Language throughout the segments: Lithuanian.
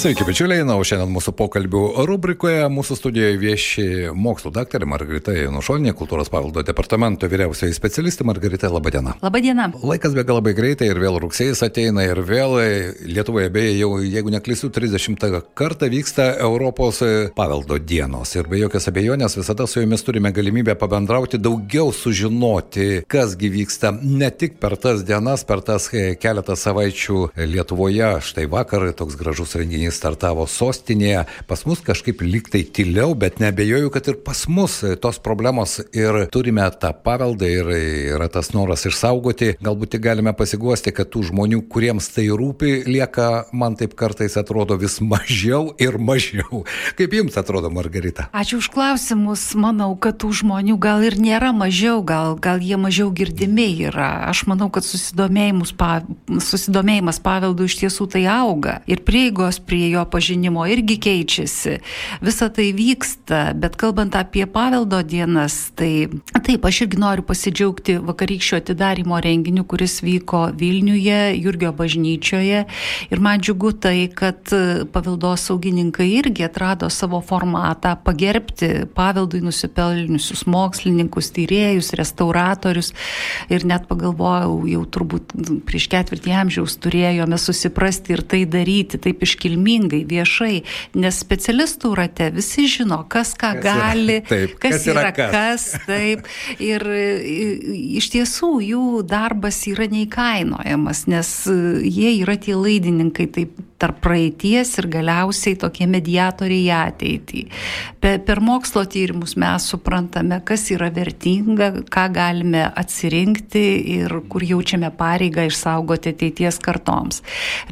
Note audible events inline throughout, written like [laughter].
Sveiki, bičiuliai, na, o šiandien mūsų pokalbių rubrikoje mūsų studijoje vieši mokslo daktarė Margarita Janušonė, kultūros pavaldo departamento vyriausioji specialistė Margarita, laba diena. Labą dieną. Laikas bėga labai greitai ir vėl rugsėjas ateina ir vėl Lietuvoje, beje, jau, jeigu neklysiu, 30 kartą vyksta Europos paveldo dienos. Ir be jokios abejonės visada su jumis turime galimybę pabendrauti, daugiau sužinoti, kasgi vyksta ne tik per tas dienas, per tas keletą savaičių Lietuvoje. Štai vakar toks gražus renginys renginys startavo sostinėje, pas mus kažkaip liktai tyliau, bet nebejoju, kad ir pas mus tos problemos ir turime tą paveldą ir yra tas noras išsaugoti. Galbūt tik galime pasiguosti, kad tų žmonių, kuriems tai rūpi, lieka, man taip kartais atrodo, vis mažiau ir mažiau. Kaip jums atrodo, Margarita? Ačiū už klausimus. Manau, kad tų žmonių gal ir nėra mažiau, gal, gal jie mažiau girdimi yra. Aš manau, kad susidomėjimas paveldu iš tiesų tai auga. Ir prieigos prie prie jo pažinimo irgi keičiasi. Visa tai vyksta, bet kalbant apie paveldo dienas, tai taip, aš irgi noriu pasidžiaugti vakarykščio atidarimo renginiu, kuris vyko Vilniuje, Jurgio bažnyčioje. Ir man džiugu tai, kad paveldos saugininkai irgi atrado savo formatą pagerbti paveldui nusipelniusius mokslininkus, tyrėjus, restauratorius. Ir net pagalvojau, jau turbūt prieš ketvirtį amžiaus turėjome susiprasti ir tai daryti taip iškilmingai sėkmingai, viešai, nes specialistų rate visi žino, kas ką kas gali, yra, [laughs] taip, kas, kas yra kas. kas taip. Ir iš tiesų jų darbas yra neįkainojamas, nes jie yra tie laidininkai taip tarp praeities ir galiausiai tokie mediatoriai į ateitį. Per, per mokslo tyrimus mes suprantame, kas yra vertinga, ką galime atsirinkti ir kur jaučiame pareigą išsaugoti ateities kartoms.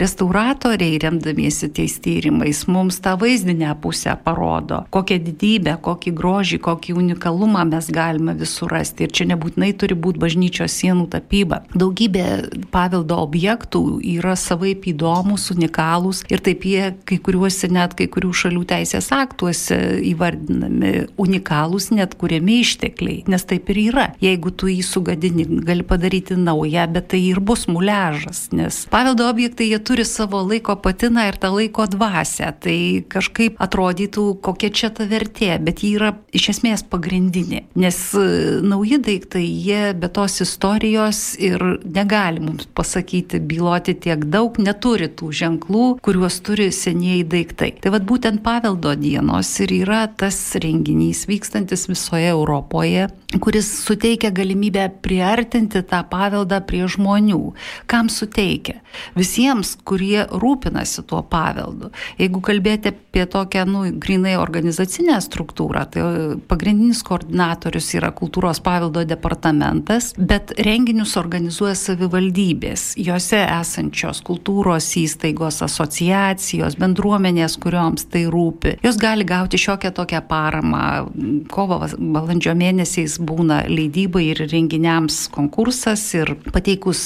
Restauratoriai, remdamiesi tais tyrimais, mums tą vaizdinę pusę parodo, kokią didybę, kokį grožį, kokį unikalumą mes galime visur rasti. Ir čia nebūtinai turi būti bažnyčios sienų tapyba. Daugybė paveldo objektų yra savaip įdomus, unikalūs ir taip jie kai kuriuose net kai kurių šalių teisės aktuose įvardinami unikalūs, net kuriami ištekliai, nes taip ir yra. Jeigu tu jį sugadini, gali padaryti naują, bet tai ir bus muležas, nes paveldo objektai jie turi savo laiko patiną ir tą laiko dvasę, tai kažkaip atrodytų, kokia čia ta vertė, bet ji yra iš esmės pagrindinė, nes e, nauji daiktai, jie be tos istorijos ir negali mums pasakyti, byloti tiek daug, neturi tų ženklų, kuriuos turi senieji daiktai. Tai vad būtent paveldo dienos ir yra tas renginys vykstantis visoje Europoje, kuris suteikia galimybę priartinti tą paveldą prie žmonių. Kam suteikia? Visiems, kurie rūpinasi tuo paveldu. Jeigu kalbėti apie tokią, nu, grinai organizacinę struktūrą, tai pagrindinis koordinatorius yra kultūros paveldo departamentas, bet renginius organizuoja savivaldybės, juose esančios kultūros įstaigos, asociacijos bendruomenės, kurioms tai rūpi. Jos gali gauti šiokią tokią paramą. Kovo balandžio mėnesiais būna leidybai ir renginiams konkursas ir pateikus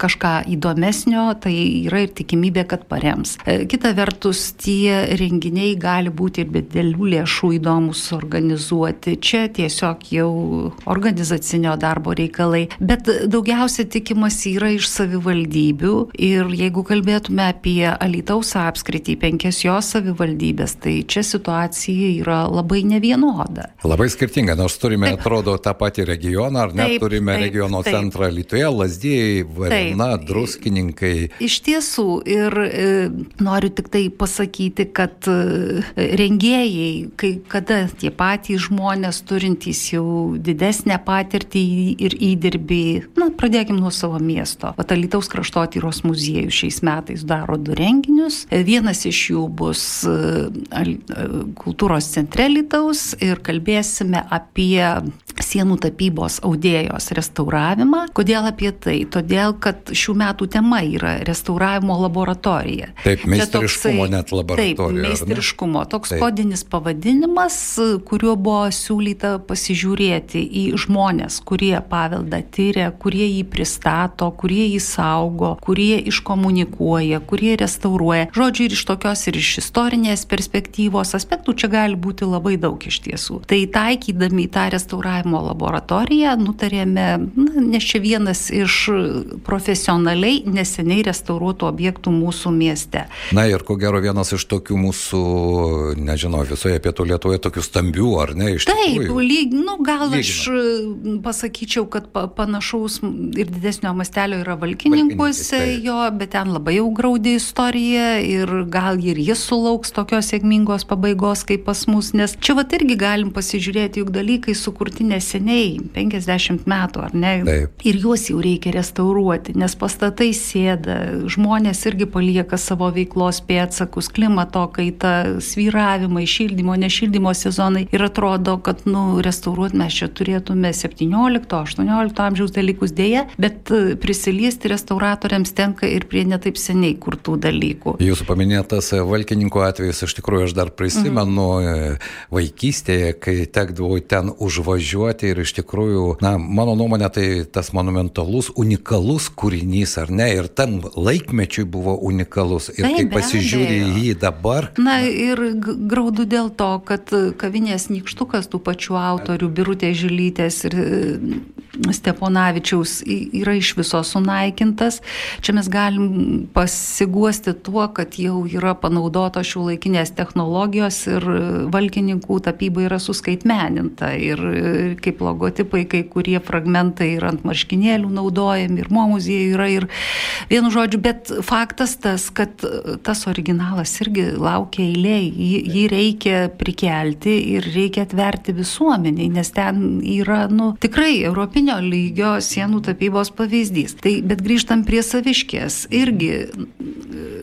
kažką įdomesnio, tai yra ir tikimybė, kad parems. E, kita vertus, tie renginiai gali būti ir be dėlių lėšų įdomus organizuoti. Čia tiesiog jau organizacinio darbo reikalai. Bet daugiausia tikimasi yra iš savivaldybių ir jeigu kalbėtume apie Alytaus apskritį, penkias jos savivaldybės, tai čia situacija yra labai nevienoda. Labai skirtinga, nors turime, taip. atrodo, tą patį regioną, ar net taip, turime taip, regiono taip. centrą Lietuvoje, Lazdijai, Varna, Druskininkai. Iš tiesų, ir e, noriu tik tai pasakyti, kad e, rengėjai, kai kada tie patys žmonės turintys jau didesnę patirtį ir įdirbį, na, pradėkime nuo savo miesto. Vatalitaus kraštotyros muziejus šiais metais daro du renginius renginius. Vienas iš jų bus e, e, kultūros centre Lietaus ir kalbėsime apie sienų tapybos audėjos restauravimą. Kodėl apie tai? Todėl, kad šių metų tema yra restauravimo laboratorija. Taip, meistriškumo net laboratorija. Taip, meistriškumo. Toks taip. kodinis pavadinimas, kuriuo buvo siūlyta pasižiūrėti į žmonės, kurie paveldą tyria, kurie jį pristato, kurie jį saugo, kurie iškomunikuoja, kurie restauruoja. Žodžiu, ir iš tokios, ir iš istorinės perspektyvos aspektų čia gali būti labai daug iš tiesų. Tai taikydami į tą restauravimo laboratoriją nutarėme, na, nes čia vienas iš profesionaliai neseniai restauruotų objektų mūsų mieste. Na ir ko gero vienas iš tokių mūsų, nežinau, visoje pietų Lietuvoje tokių stambių, ar ne, iš tikrųjų? Taip, lyg, nu, gal Lygina. aš pasakyčiau, kad panašaus ir didesnio mastelio yra valkininkuose jo, bet ten labai jau graudi istorija ir gal ir jis sulauks tokios sėkmingos pabaigos kaip pas mus, nes čia vat irgi galim pasižiūrėti, juk dalykai sukurti neseniai, 50 metų, ar ne? Taip. Ir juos jau reikia restauruoti, nes pastatai sėda, žmonės irgi palieka savo veiklos pėtsakus, klimato kaita, svyravimai, šildymo, nešildymo sezonai ir atrodo, kad, nu, restauruoti mes čia turėtume 17-18 amžiaus dalykus dėje, bet e, prisiliesti restauratoriams tenka ir prie netaip seniai kurtų dalykų. Jūsų paminėtas valkininkų atvejis, iš tikrųjų aš dar prisimenu mhm. vaikystėje, kai tekdavo ten užvažiuoti ir iš tikrųjų, na, mano nuomonė, tai tas monumentalus, unikalus kūrinys, ar ne, ir tam laikmečiui buvo unikalus. Ir tai, kai pasižiūri į jį dabar. Na ir graudu dėl to, kad kavinės nikštukas tų pačių autorių, Birutė Žilytės ir Steponavičiaus yra iš viso sunaikintas. Čia mes galim pasiguosti tuo, kad jau yra panaudota šių laikinės technologijos ir valkininkų tapyba yra suskaitmeninta. Ir kaip logotipai, kai kurie fragmentai yra ant marškinėlių naudojami ir mo muziejų yra ir vienu žodžiu, bet faktas tas, kad tas originalas irgi laukia eilė, jį, jį reikia prikelti ir reikia atverti visuomeniai, nes ten yra, nu, tikrai europinė europinio lygio sienų tapybos pavyzdys. Tai, bet grįžtam prie saviškės. Irgi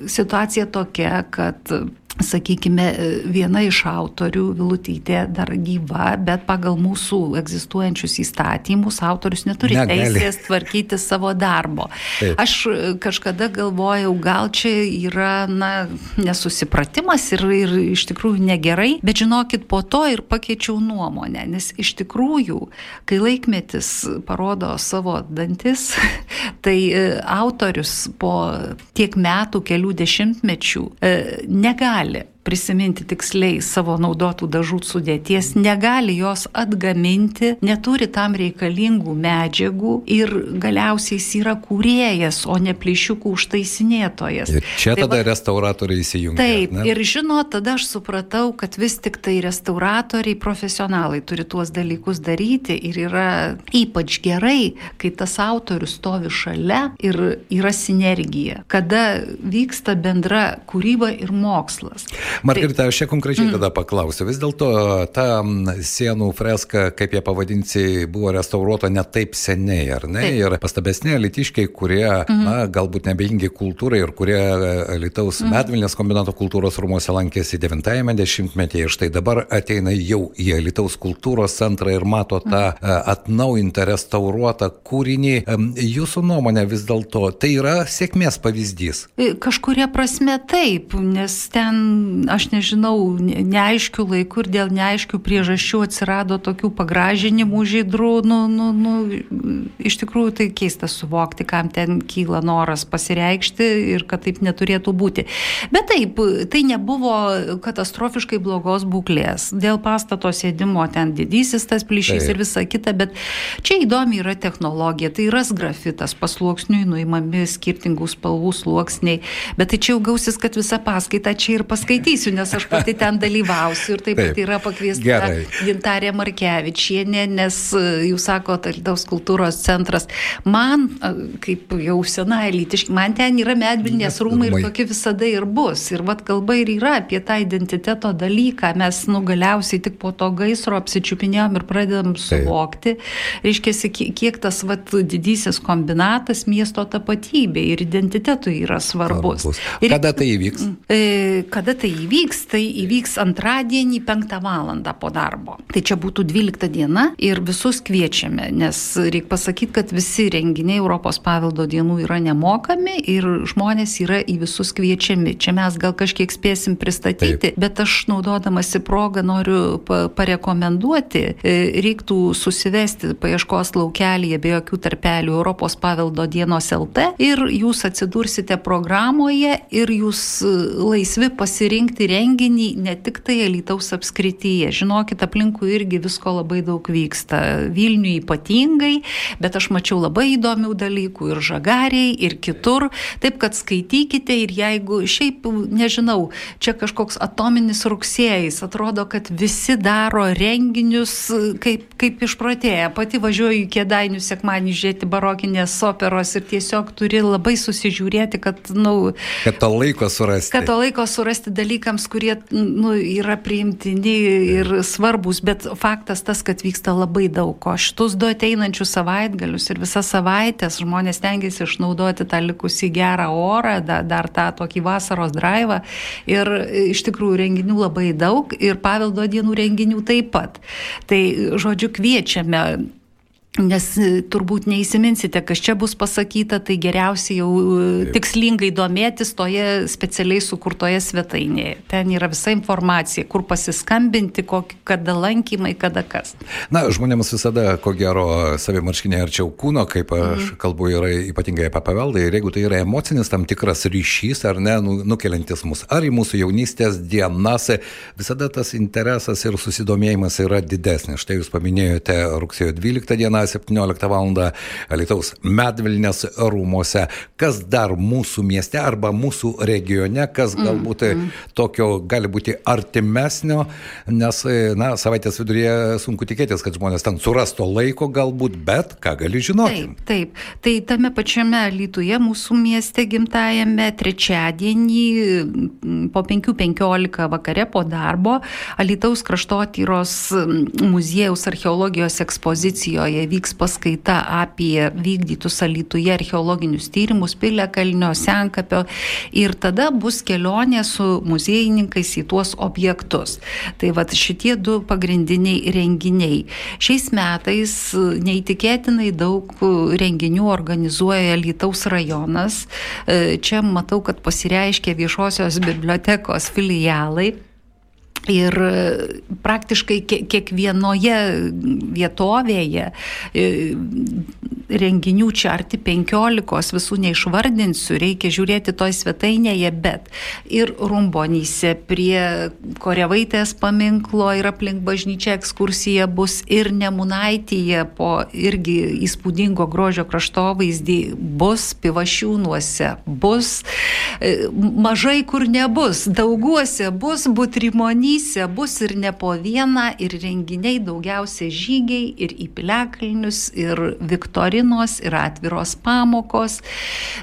situacija tokia, kad sakykime, viena iš autorių, Vilutytė, dar gyva, bet pagal mūsų egzistuojančius įstatymus autorius neturi Negali. teisės tvarkyti savo darbo. Taip. Aš kažkada galvojau, gal čia yra na, nesusipratimas ir, ir iš tikrųjų negerai, bet žinokit, po to ir pakeičiau nuomonę, nes iš tikrųjų, kai laikmetis parodo savo dantis, [laughs] tai e, autorius po tiek metų, kelių dešimtmečių e, negali gali prisiminti tiksliai savo naudotų dažų sudėties, negali jos atgaminti, neturi tam reikalingų medžiagų ir galiausiai jis yra kūrėjas, o ne plyšiukų užtaisinėtojas. Ir čia tai tada va, restauratoriai įsijungia. Taip, ne? ir žinot, tada aš supratau, kad vis tik tai restauratoriai profesionalai turi tuos dalykus daryti ir yra ypač gerai, kai tas autorius stovi šalia ir yra sinergija, kada vyksta bendra kūryba ir mokslas. Margarita, aš čia konkrečiai mm. tada paklausiu. Vis dėlto ta sienų freska, kaip ją pavadinsi, buvo restauruota ne taip seniai, ar ne? Taip. Ir pastabesni litiškiai, kurie, mm. na, galbūt nebeingi kultūrai ir kurie Lietuvos mm. medvilnės kombinato kultūros rūmose lankėsi 90-ame dešimtmetyje ir štai dabar ateina jau į Lietuvos kultūros centrą ir mato tą mm. atnaujintą, restauruotą kūrinį. Jūsų nuomonė vis dėlto tai yra sėkmės pavyzdys? Kažkuria prasme taip, nes ten aš nežinau, neaiškių laikų ir dėl neaiškių priežasčių atsirado tokių pagražinimų žydrų, nu, nu, nu, iš tikrųjų tai keista suvokti, kam ten kyla noras pasireikšti ir kad taip neturėtų būti. Bet taip, tai nebuvo katastrofiškai blogos būklės. Dėl pastato sėdimo ten didysis tas plyšys taip. ir visa kita, bet čia įdomi yra technologija, tai yra grafitas, pasluoksniui nuimami skirtingų spalvų sluoksniai, bet tai čia jau gausis, kad visą paskaitą čia ir paskaityti paskaitysiu, nes aš pati ten dalyvausiu ir taip, taip pat yra pakviesta Gerai. Gintarė Markevičienė, nes e, jūs sakote, Alitaus kultūros centras. Man, e, kaip jau sena elitiški, man ten yra medvilnės rūmai ir tokie visada ir bus. Ir vad kalba ir yra apie tą identiteto dalyką. Mes nugaliausiai tik po to gaisro apsičiupinėjom ir pradedam suvokti, reiškia, kiek tas vat, didysis kombinatas miesto tapatybė ir identitetui yra svarbus. svarbus. Ir, kada tai įvyks? E, kada tai įvyks, tai įvyks antradienį 5 val. po darbo. Tai čia būtų 12 diena ir visus kviečiame, nes reikia pasakyti, kad visi renginiai Europos paveldo dienų yra nemokami ir žmonės yra į visus kviečiami. Čia mes gal kažkiek spėsim pristatyti, Taip. bet aš naudodamasi progą noriu parekomenduoti, e, reiktų susivesti paieškos laukelėje be jokių tarpelių Europos paveldo dienos LT ir jūs atsidursite programoje ir jūs e, laisvi pasirinkti renginį ne tik tai Elitaus apskrityje. Žinokit, aplinkui irgi visko labai daug vyksta. Vilniui ypatingai, bet aš mačiau labai įdomių dalykų ir žagariai, ir kitur. Taip kad skaitykite ir jeigu šiaip, nežinau, čia kažkoks atominis rugsėjais, atrodo, kad visi daro renginius kaip, kaip išprotėję. Pati važiuoju į kėdainių sekmanį žiūrėti barokinės operos ir tiesiog turi labai susižiūrėti, kad, na, nu, kad to laiko surasti. Kad to laiko surasti dalykams, kurie, nu, yra priimtini ir svarbus, bet faktas tas, kad vyksta labai daug ko. Šitus du ateinančius savaitgalius ir visas savaitės žmonės tengiasi išnaudoti tą likusį gerą orą, da, dar tą tokį vasaros drivą. Ir iš tikrųjų renginių labai daug ir paveldo dienų renginių taip pat. Tai, žodžiu, kviečiame Nes e, turbūt neįsiminsite, kas čia bus pasakyta, tai geriausiai jau e, Taip. tikslingai domėtis toje specialiai sukurtoje svetainėje. Ten yra visa informacija, kur pasiskambinti, kokį, kada lankymai, kada kas. Na, žmonėms visada, ko gero, savimarškinė arčiau kūno, kaip aš mhm. kalbu, yra ypatingai apie paveldą. Ir jeigu tai yra emocinis tam tikras ryšys, ar ne, nu, nukeliantis mus ar į mūsų jaunystės dienas, visada tas interesas ir susidomėjimas yra didesnis. Štai jūs paminėjote rugsėjo 12 dieną 17 val. Alitaus Medvilnės rūmose. Kas dar mūsų mieste arba mūsų regione, kas mm, galbūt mm, mm. tokio gali būti artimesnio, nes, na, savaitės viduryje sunku tikėtis, kad žmonės ten surastų laiko galbūt, bet ką gali žinoti. Taip, taip. Tai tame pačiame Lietuvoje, mūsų mieste gimtajame, trečiadienį po 5.15 vakare po darbo Alitaus kraštotyros muziejaus archeologijos ekspozicijoje vyks paskaita apie vykdytus Alituje archeologinius tyrimus Piliakalnio, Senkapio ir tada bus kelionė su muziejininkais į tuos objektus. Tai va šitie du pagrindiniai renginiai. Šiais metais neįtikėtinai daug renginių organizuoja Lietaus rajonas. Čia matau, kad pasireiškia viešosios bibliotekos filialai. Ir e, praktiškai kiekvienoje vietovėje e, renginių čia arti penkiolikos, visų neišvardinsiu, reikia žiūrėti toj svetainėje, bet ir Rumbonyse prie Korevaitės paminklo ir aplink bažnyčią ekskursija bus ir Nemunaityje po irgi įspūdingo grožio kraštovaizdį bus Pivašiūnuose, bus e, mažai kur nebus, dauguose bus Butrimonys Šalyse bus ir ne po vieną, ir renginiai daugiausia žygiai, ir į piliakalnius, ir viktorinos, ir atviros pamokos.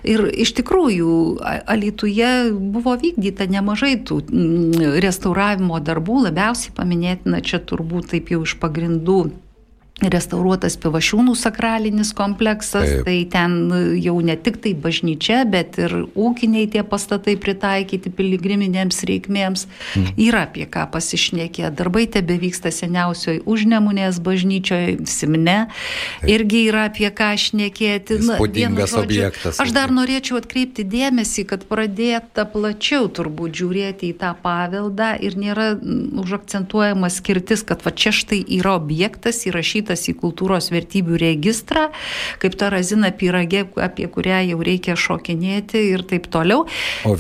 Ir iš tikrųjų, Alituje buvo vykdyta nemažai tų mm, restauravimo darbų, labiausiai paminėtina čia turbūt taip jau iš pagrindų restauruotas Pivašiūnų sakralinis kompleksas, Taip. tai ten jau ne tik tai bažnyčia, bet ir ūkiniai tie pastatai pritaikyti piligriminėms reikmėms. Mm. Yra apie ką pasišnekė. Darbai tebe vyksta seniausioje užnemunės bažnyčioje, Simne. Taip. Irgi yra apie ką šnekėti. Įspūdingas žodžiu, objektas. Aš dar norėčiau atkreipti dėmesį, kad pradėta plačiau turbūt žiūrėti į tą paveldą ir nėra užakcentuojama skirtis, kad va čia štai yra objektas įrašytas įrašytas į kultūros vertybių registrą, kaip ta razina pyragė, apie kurią jau reikia šokinėti ir taip toliau.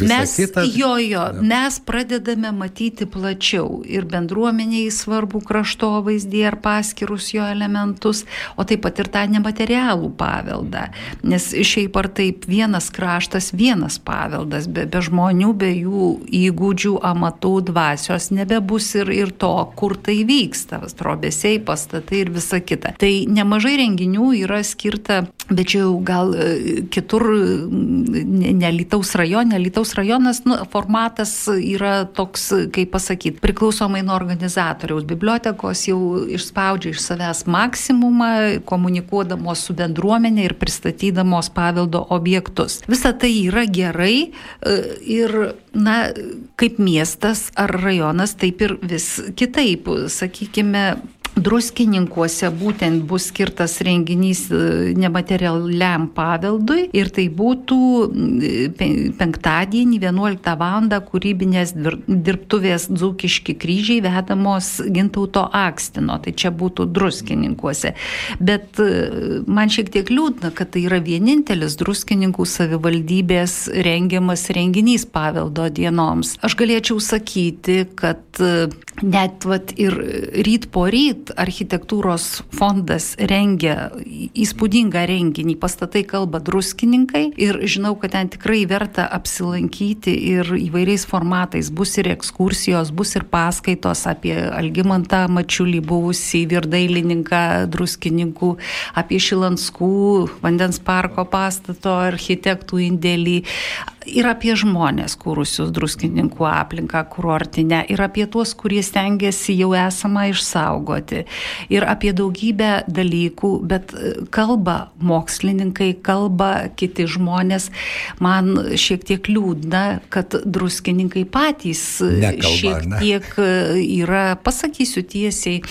Mes, kita... jo, jo, mes pradedame matyti plačiau ir bendruomeniai svarbu kraštovaizdį ar paskirus jo elementus, o taip pat ir tą nematerialų paveldą. Nes šiaip ar taip vienas kraštas, vienas paveldas, be, be žmonių, be jų įgūdžių, amatų, dvasios nebebus ir, ir to, kur tai vyksta. Trobesiai, pastatai ir visa visa kita. Tai nemažai renginių yra skirta, bet čia jau gal e, kitur, ne Lietuvos rajone, Lietuvos rajonas nu, formatas yra toks, kaip pasakyti, priklausomai nuo organizatoriaus. Bibliotekos jau išspaudžia iš savęs maksimumą, komunikuodamos su bendruomenė ir pristatydamos paveldo objektus. Visa tai yra gerai e, ir, na, kaip miestas ar rajonas, taip ir vis kitaip. Sakykime, Druskininkuose būtent bus skirtas renginys e, nematerialiam paveldui ir tai būtų e, penktadienį 11 val. kūrybinės dirbtuvės dzūkiški kryžiai vedamos gintauto akstino, tai čia būtų druskininkuose. Bet e, man šiek tiek liūdna, kad tai yra vienintelis druskininkų savivaldybės rengiamas renginys paveldo dienoms. Aš galėčiau sakyti, kad net vat, ir ryt po ryt kad architektūros fondas rengia įspūdingą renginį, pastatai kalba druskininkai ir žinau, kad ten tikrai verta apsilankyti ir įvairiais formatais. Bus ir ekskursijos, bus ir paskaitos apie Algimantą Mačiulį buvusį virdailininką druskininkų, apie Šilanskų vandens parko pastato architektų indėlį, ir apie žmonės kūrusius druskininkų aplinką kurortinę, ir apie tuos, kurie stengiasi jau esamą išsaugoti, ir apie daugybę dalykų, bet e, kalba mokslininkai, kalba kiti žmonės. Man šiek tiek liūdna, kad druskininkai patys Nekalba, šiek tiek e, yra, pasakysiu tiesiai,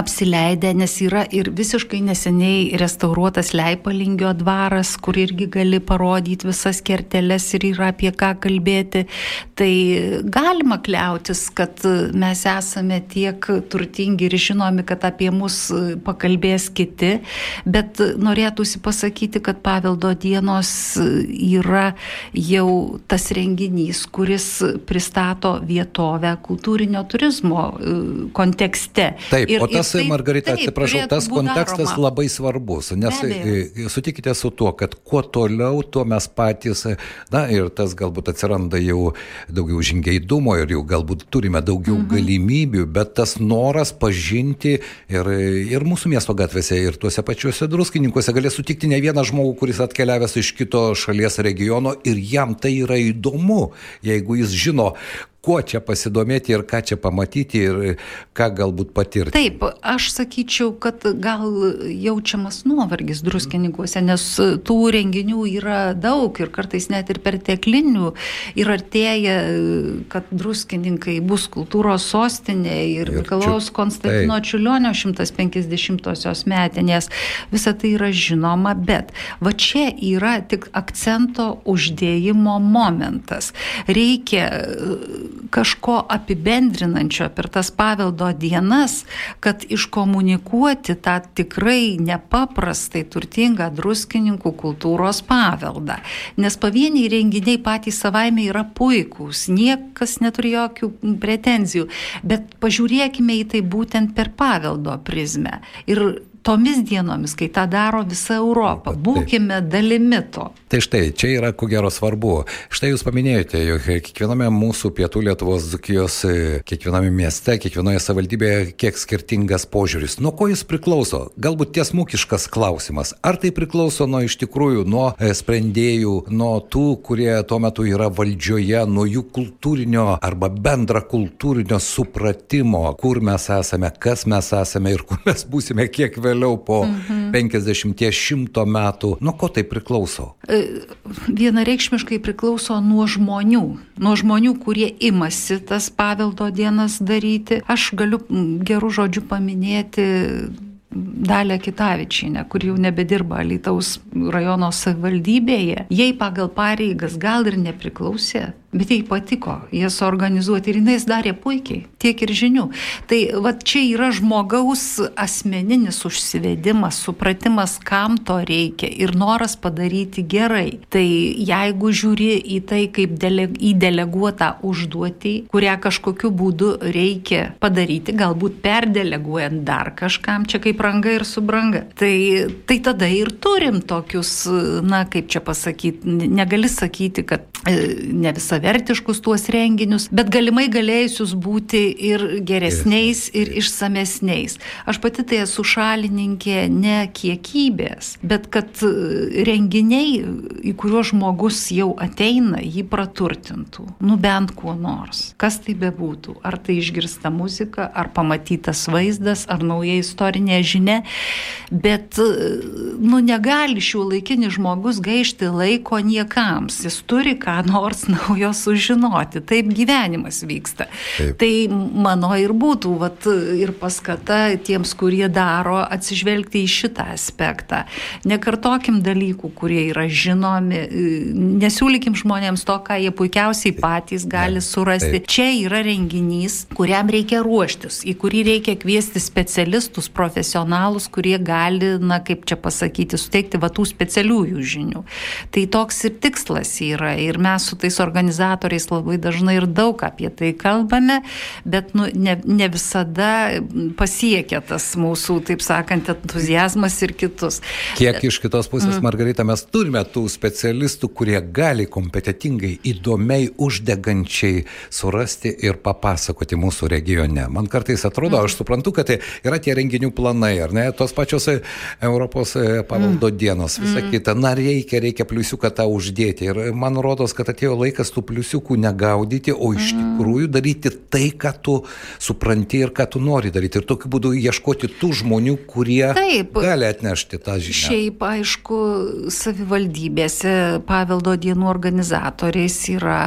apsileidę, nes yra ir visiškai neseniai restauruotas Leipalingio dvaras, kur irgi gali parodyti visas kerteles ir yra apie ką kalbėti. Tai galima kliautis, kad mes esame tiek turtingi ir žinomi, kad apie mus pakalbės kiti, bet norėtųsi pasakyti, kad paveldo dienos yra jau tas renginys, kuris pristato vietovę kultūrinio turizmo e, kontekste. Taip, ir, o tas tas, taip, Margarita, taip, atsiprašau, tas kontekstas daroma. labai svarbus, nes e, sutikite su tuo, kad kuo toliau, tuo mes patys, na ir tas galbūt atsiranda jau daugiau žingeidumo ir jau galbūt turime daugiau mhm. galimybių, bet tas noras pažinti ir, ir mūsų miesto gatvėse, ir tuose pačiuose druskininkuose galės sutikti ne vieną žmogų, kuris atkeliavęs iš kito šalies regiono ir jam tai yra įdomu, jeigu jis žino, kuo čia pasidomėti ir ką čia pamatyti ir ką galbūt patirti. Taip, aš sakyčiau, kad gal jaučiamas nuovargis druskininkuose, nes tų renginių yra daug ir kartais net ir perteklinių ir artėja, kad druskininkai bus kultūros sostinė ir Mikalaus Konstantino taip. Čiulionio 150-osios metinės. Visa tai yra žinoma, bet va čia yra tik akcento uždėjimo momentas. Reikia kažko apibendrinančio per tas paveldo dienas, kad iškomunikuoti tą tikrai nepaprastai turtingą druskininkų kultūros paveldą. Nes pavieniai renginiai patys savaime yra puikūs, niekas neturi jokių pretenzijų, bet pažiūrėkime į tai būtent per paveldo prizmę. Ir tomis dienomis, kai tą daro visa Europa. Būkime dalimi to. Tai štai, čia yra ko gero svarbu. Štai jūs paminėjote, jog kiekviename mūsų pietų Lietuvos Dzukijos, kiekviename mieste, kiekvienoje savivaldybėje kiek skirtingas požiūris. Nuo ko jis priklauso? Galbūt tiesmukiškas klausimas. Ar tai priklauso nuo iš tikrųjų nuo e, sprendėjų, nuo tų, kurie tuo metu yra valdžioje, nuo jų kultūrinio arba bendra kultūrinio supratimo, kur mes esame, kas mes esame ir kur mes būsime kiek vėliau po mhm. 50-100 metų. Nuo ko tai priklauso? E, vienareikšmiškai priklauso nuo žmonių. Nuo žmonių, kurie imasi tas paveldo dienas daryti. Aš galiu gerų žodžių paminėti Dalė Kitavičinė, kur jau nebedirba Lytaus rajono savivaldybėje, jai pagal pareigas gal ir nepriklausė, bet jai patiko jas organizuoti ir jinai darė puikiai, tiek ir žinių. Tai va čia yra žmogaus asmeninis užsivedimas, supratimas, kam to reikia ir noras padaryti gerai. Tai jeigu žiūri į tai kaip dele, į deleguotą užduotį, kurią kažkokiu būdu reikia padaryti, galbūt perdeleguojant dar kažkam, čia kaip ranga ir subranga, tai, tai tada ir turim tokius, na kaip čia pasakyti, negali sakyti, kad e, ne visa visavertiškus tuos renginius, bet galimai galėjusius būti ir geresniais, ir išsamesniais. Aš pati tai esu šalininkė ne kiekybės, bet kad e, renginiai, į kuriuos žmogus jau ateina, jį praturtintų. Nu bent kuo nors. Kas tai bebūtų. Ar tai išgirsta muzika, ar pamatytas vaizdas, ar nauja istorinė žinia. Bet, e, nu, negali šių laikinis žmogus gaišti laiko niekams. Jis turi ką nors [laughs] naujo sužinoti. Taip gyvenimas vyksta. Taip. Tai mano ir būtų, vat, ir paskata tiems, kurie daro, atsižvelgti į šitą aspektą. Nekartokim dalykų, kurie yra žinomi, nesiūlykim žmonėms to, ką jie puikiausiai patys gali surasti. Taip. Čia yra renginys, kuriam reikia ruoštis, į kurį reikia kviesti specialistus, profesionalus, kurie gali, na kaip čia pasakyti, suteikti va tų specialiųjų žinių. Tai toks ir tikslas yra. Ir mes su tais organizatoriais labai dažnai ir daug apie tai kalbame, bet nu, ne, ne visada pasiekia tas mūsų, taip sakant, entuzijazmas ir kitus. Kiek iš kitos pusės, mm. Margarita, mes turime tų specialistų, kurie gali kompetitingai, įdomiai, uždegančiai surasti ir papasakoti mūsų regione. Man kartais atrodo, aš suprantu, kad tai yra tie renginių planai, ar ne, tos pačios e, Europos e, pavaldo mm. dienos, visa mm. kita. Na, reikia, reikia pliusiuką tą uždėti. Ir man rodos, kad atėjo laikas tų pliusiukų negaudyti, o iš mm. tikrųjų daryti tai, ką tu supranti ir ką tu nori daryti. Ir tokiu būdu ieškoti tų žmonių, kurie Taip, gali atnešti tą žinią. Šiaip, aišku, savivaldybėse paveldo dienų organizatoriais yra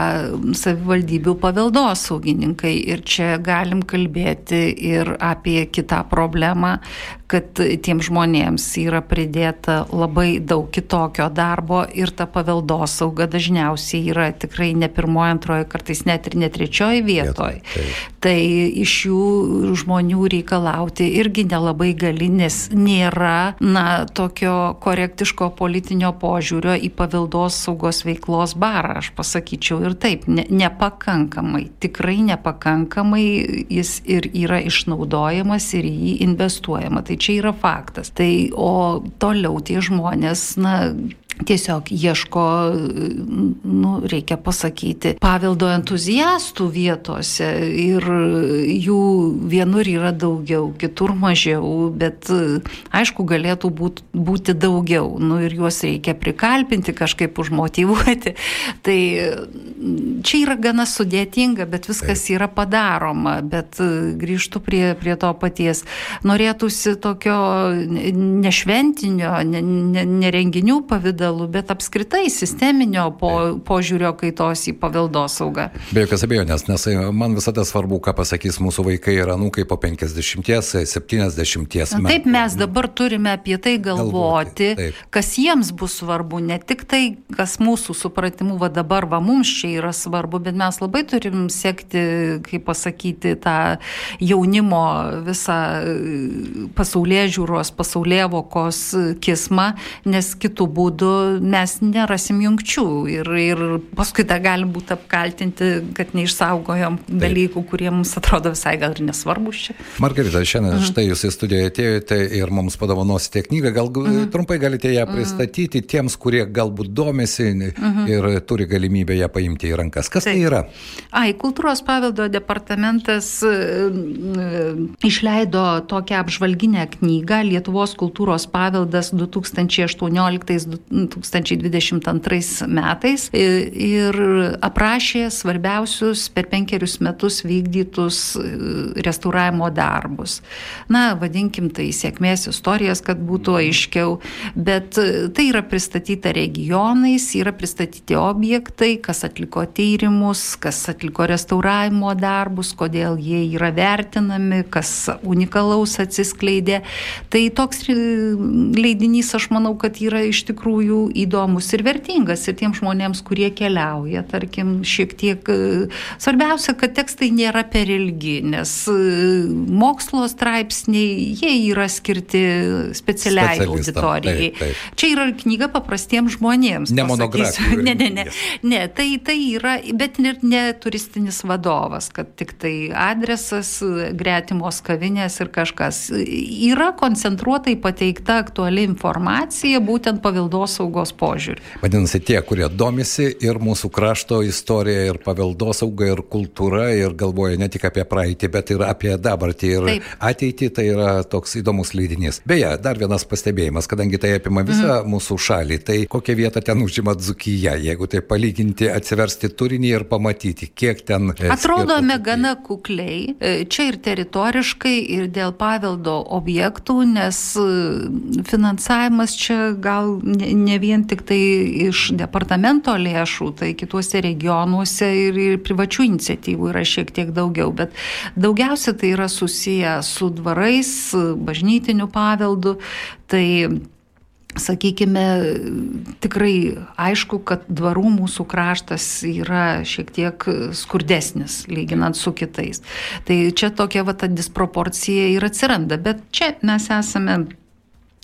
savivaldybių paveldosaugininkai. Ir čia galim kalbėti ir apie kitą problemą, kad tiem žmonėms yra pridėta labai daug kitokio darbo ir ta paveldosauga dažniausiai yra tikrai ne pirmoji, antroji, kartais net ir ne trečioji vietoje. Tai iš jų žmonių reikalauti irgi nelabai gali, nes nėra, na, tokio korektiško politinio požiūrio į paveldosaugos veiklos barą, aš pasakyčiau ir taip, ne, nepakankamai, tikrai nepakankamai jis ir yra išnaudojamas ir jį investuojama. Tai čia yra faktas. Tai o toliau tie žmonės, na, tiesiog ieško, nu, reikia pasakyti, paveldo entuzijastų vietose ir jų vienur yra daugiau, kitur mažiau, bet aišku, galėtų būt, būti daugiau, nu, ir juos reikia prikalpinti, kažkaip užmotivuoti. [laughs] Tai čia yra gana sudėtinga, bet viskas yra padaroma, bet grįžtu prie, prie to paties. Norėtųsi tokio nešventinio, nerenginių ne, ne pavydalu, pavydalu, bet apskritai sisteminio po, požiūrio kaitos į paveldosaugą. Be jokios abejonės, nes e, man visada svarbu, ką pasakys mūsų vaikai ir anūkai po 50-70 metų. Taip, mes dabar turime apie tai galvoti, galvoti kas jiems bus svarbu, ne tik tai, kas mūsų supratimu va dabar va mums čia yra svarbu, bet mes labai turim sekti, kaip pasakyti, tą jaunimo visą e, pasaulyje žiūros, pasaulyje vokos kismą, nes kitų būdų mes nerasim jungčių ir, ir paskui dar galim būti apkaltinti, kad neišsaugojom Taip. dalykų, kurie mums atrodo visai gal ir nesvarbus čia. Margarita, šiandien mhm. štai jūs į studiją atėjote ir mums padovanosite knygą, gal mhm. trumpai galite ją mhm. pristatyti mhm. tiems, kurie galbūt domisi mhm. ir turi galimybę ją paimti į rankas. Kas tai Taip. tai yra? Ai, kultūros paveldo departamentas išleido tokią apžvalginę knygą Lietuvos kultūros paveldas 2018 2022 metais ir aprašė svarbiausius per penkerius metus vykdytus restauravimo darbus. Na, vadinkim tai sėkmės istorijas, kad būtų aiškiau, bet tai yra pristatyta regionais, yra pristatyti objektai, kas atliko tyrimus, kas atliko restauravimo darbus, kodėl jie yra vertinami, kas unikalaus atsiskleidė. Tai toks leidinys, aš manau, kad yra iš tikrųjų tikrųjų įdomus ir vertingas ir tiems žmonėms, kurie keliauja, tarkim, šiek tiek. E, svarbiausia, kad tekstai nėra per ilgi, nes e, mokslo straipsniai, jie yra skirti specialiai auditorijai. Taip, taip. Čia yra knyga paprastiems žmonėms. Ne monografija. [laughs] Ne, ne, ne. ne tai, tai yra, bet ir ne turistinis vadovas, kad tik tai adresas, gretimos kavinės ir kažkas. Yra koncentruotai pateikta aktuali informacija būtent paveldos saugos požiūrį. Vadinasi, tie, kurie domisi ir mūsų krašto istorija, ir paveldosauga, ir kultūra, ir galvoja ne tik apie praeitį, bet ir apie dabartį ir Taip. ateitį, tai yra toks įdomus leidinys. Beje, dar vienas pastebėjimas, kadangi tai apima visą mm. mūsų šalį, tai kokią vietą ten užima Dzukyje, jeigu tai palyginti, atsiversti turinį ir pamatyti, kiek ten. E, Atrodome gana kukliai, e, čia ir teritoriškai, ir dėl paveldo objektų, nes e, finansavimas čia gal ne, ne vien tik tai iš departamento lėšų, tai kituose regionuose ir, ir privačių iniciatyvų yra šiek tiek daugiau, bet daugiausia tai yra susiję su dvarais, bažnytiniu paveldu. Tai sakykime, tikrai aišku, kad dvarų mūsų kraštas yra šiek tiek skurdesnis lyginant su kitais. Tai čia tokia va ta disproporcija ir atsiranda, bet čia mes esame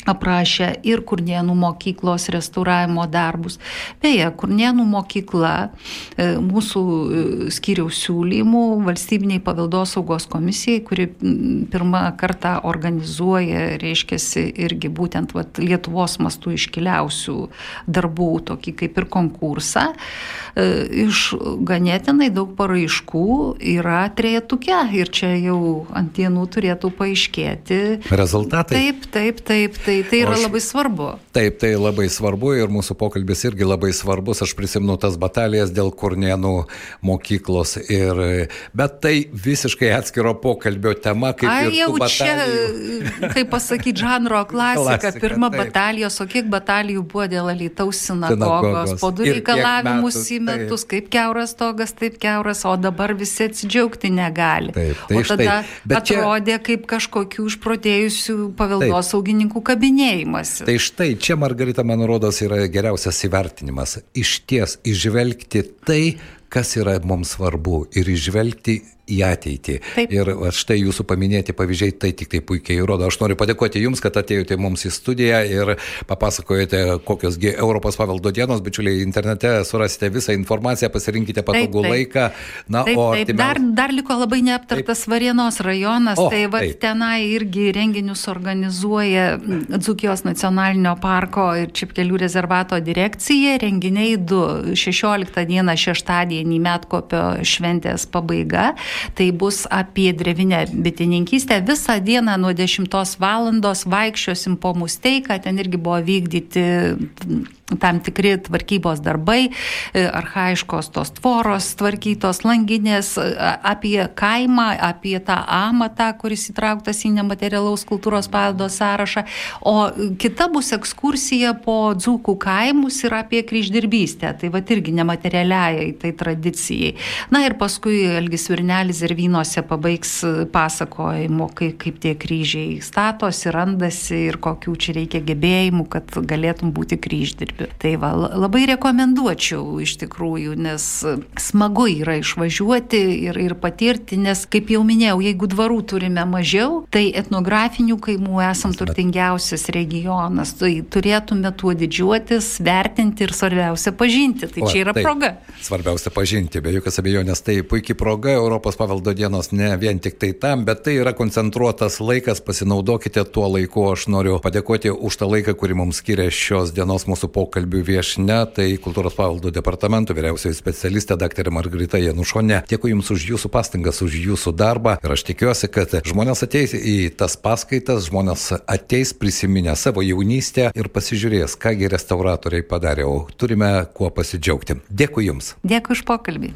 aprašę ir Kurnienų mokyklos restauravimo darbus. Beje, Kurnienų mokykla e, mūsų e, skiriaus siūlymų valstybiniai paveldosaugos komisijai, kuri pirmą kartą organizuoja, reiškia, irgi būtent vat, Lietuvos mastų iškiliausių darbų, tokį kaip ir konkursą, e, iš ganėtinai daug paraiškų yra trejetuke ir čia jau ant dienų turėtų paaiškėti. Rezultatai. Taip, taip, taip. taip Tai, tai yra aš, labai svarbu. Taip, tai labai svarbu ir mūsų pokalbis irgi labai svarbus. Aš prisimenu tas batalijas dėl Kurnienų mokyklos. Ir, bet tai visiškai atskiro pokalbio tema. Ai, jau batalijų. čia, [laughs] kaip pasakyti, žanro [laughs] klasika. klasika Pirma taip. batalijos, o kiek batalijų buvo dėl Alitaus sinagogos. Po du reikalavimus į metus, taip. kaip keuras togas, taip keuras, o dabar visi atsidžiaugti negali. Taip, tai o tada štai. atrodė čia... kaip kažkokių išprotėjusių paveldosaugininkų kabinų kabinėjimas. Tai štai čia, Margarita, man rodos, yra geriausias įvertinimas. Iš ties išvelgti tai, kas yra mums svarbu ir išvelgti į ateitį. Taip. Ir štai jūsų paminėti pavyzdžiai tai tik tai puikiai įrodo. Aš noriu padėkoti Jums, kad atėjote mums į studiją ir papasakojate, kokiosgi Europos paveldo dienos, bičiuliai, internete surasite visą informaciją, pasirinkite patogų taip, taip. laiką. Na, taip, o taip. Artimiau... Dar, dar liko labai neaptartas taip. Varienos rajonas, o, tai va tenai irgi renginius organizuoja Dzukijos nacionalinio parko ir Čipkelių rezervato direkcija. Renginiai 2, 16 dieną šeštadienį Metkopio šventės pabaiga. Tai bus apie drevinę bitininkystę. Visą dieną nuo 10 val. vaikščiosim po musteiką, ten irgi buvo vykdyti tam tikri tvarkybos darbai, e, arhaiškos tos tvoros tvarkytos, langinės, e, apie kaimą, apie tą amatą, kuris įtrauktas į nematerialaus kultūros paveldo sąrašą. O kita bus ekskursija po dzūkų kaimus ir apie kryždirbystę. Tai va irgi nematerialiai tai tradicijai. Na ir paskui Elgis Virnelis ir vynuose pabaigs pasakojimo, kaip, kaip tie kryžiai statosi, randasi ir kokių čia reikia gebėjimų, kad galėtum būti kryždirbį laikotarpiu. Tai va, labai rekomenduočiau iš tikrųjų, nes smagu yra išvažiuoti ir, ir patirti, nes, kaip jau minėjau, jeigu dvarų turime mažiau, tai etnografinių kaimų esam turtingiausias regionas. Tai turėtume tuo didžiuotis, vertinti ir svarbiausia pažinti. Tai o, čia yra taip, proga. Svarbiausia pažinti, be jokios abejonės, tai puikiai proga Europos paveldo dienos ne vien tik tai tam, bet tai yra koncentruotas laikas, pasinaudokite tuo laiku. Aš noriu padėkoti už tą laiką, kurį mums skiria šios dienos mūsų pokalbių viešne, tai kultūros paveldo departamento vyriausioji specialistė dr. Margarita Janušonė. Dėkui Jums už Jūsų pastangas, už Jūsų darbą ir aš tikiuosi, kad žmonės ateis į tas paskaitas, žmonės ateis prisiminę savo jaunystę ir pasižiūrės, kągi restauratoriai padarė, o turime kuo pasidžiaugti. Dėkui Jums. Dėkui už pokalbį.